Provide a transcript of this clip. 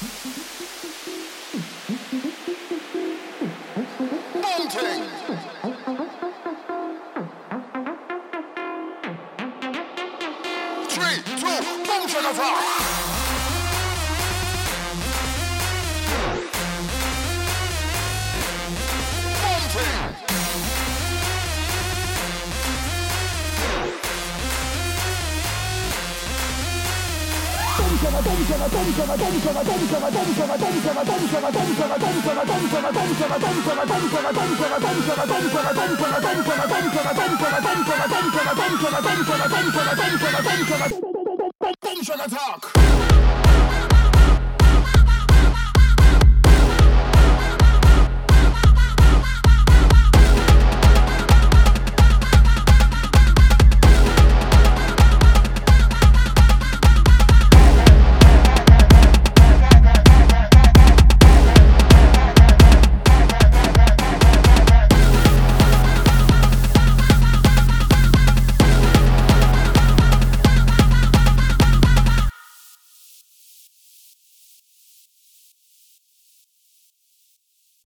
Three, two, boom, shaka, attack.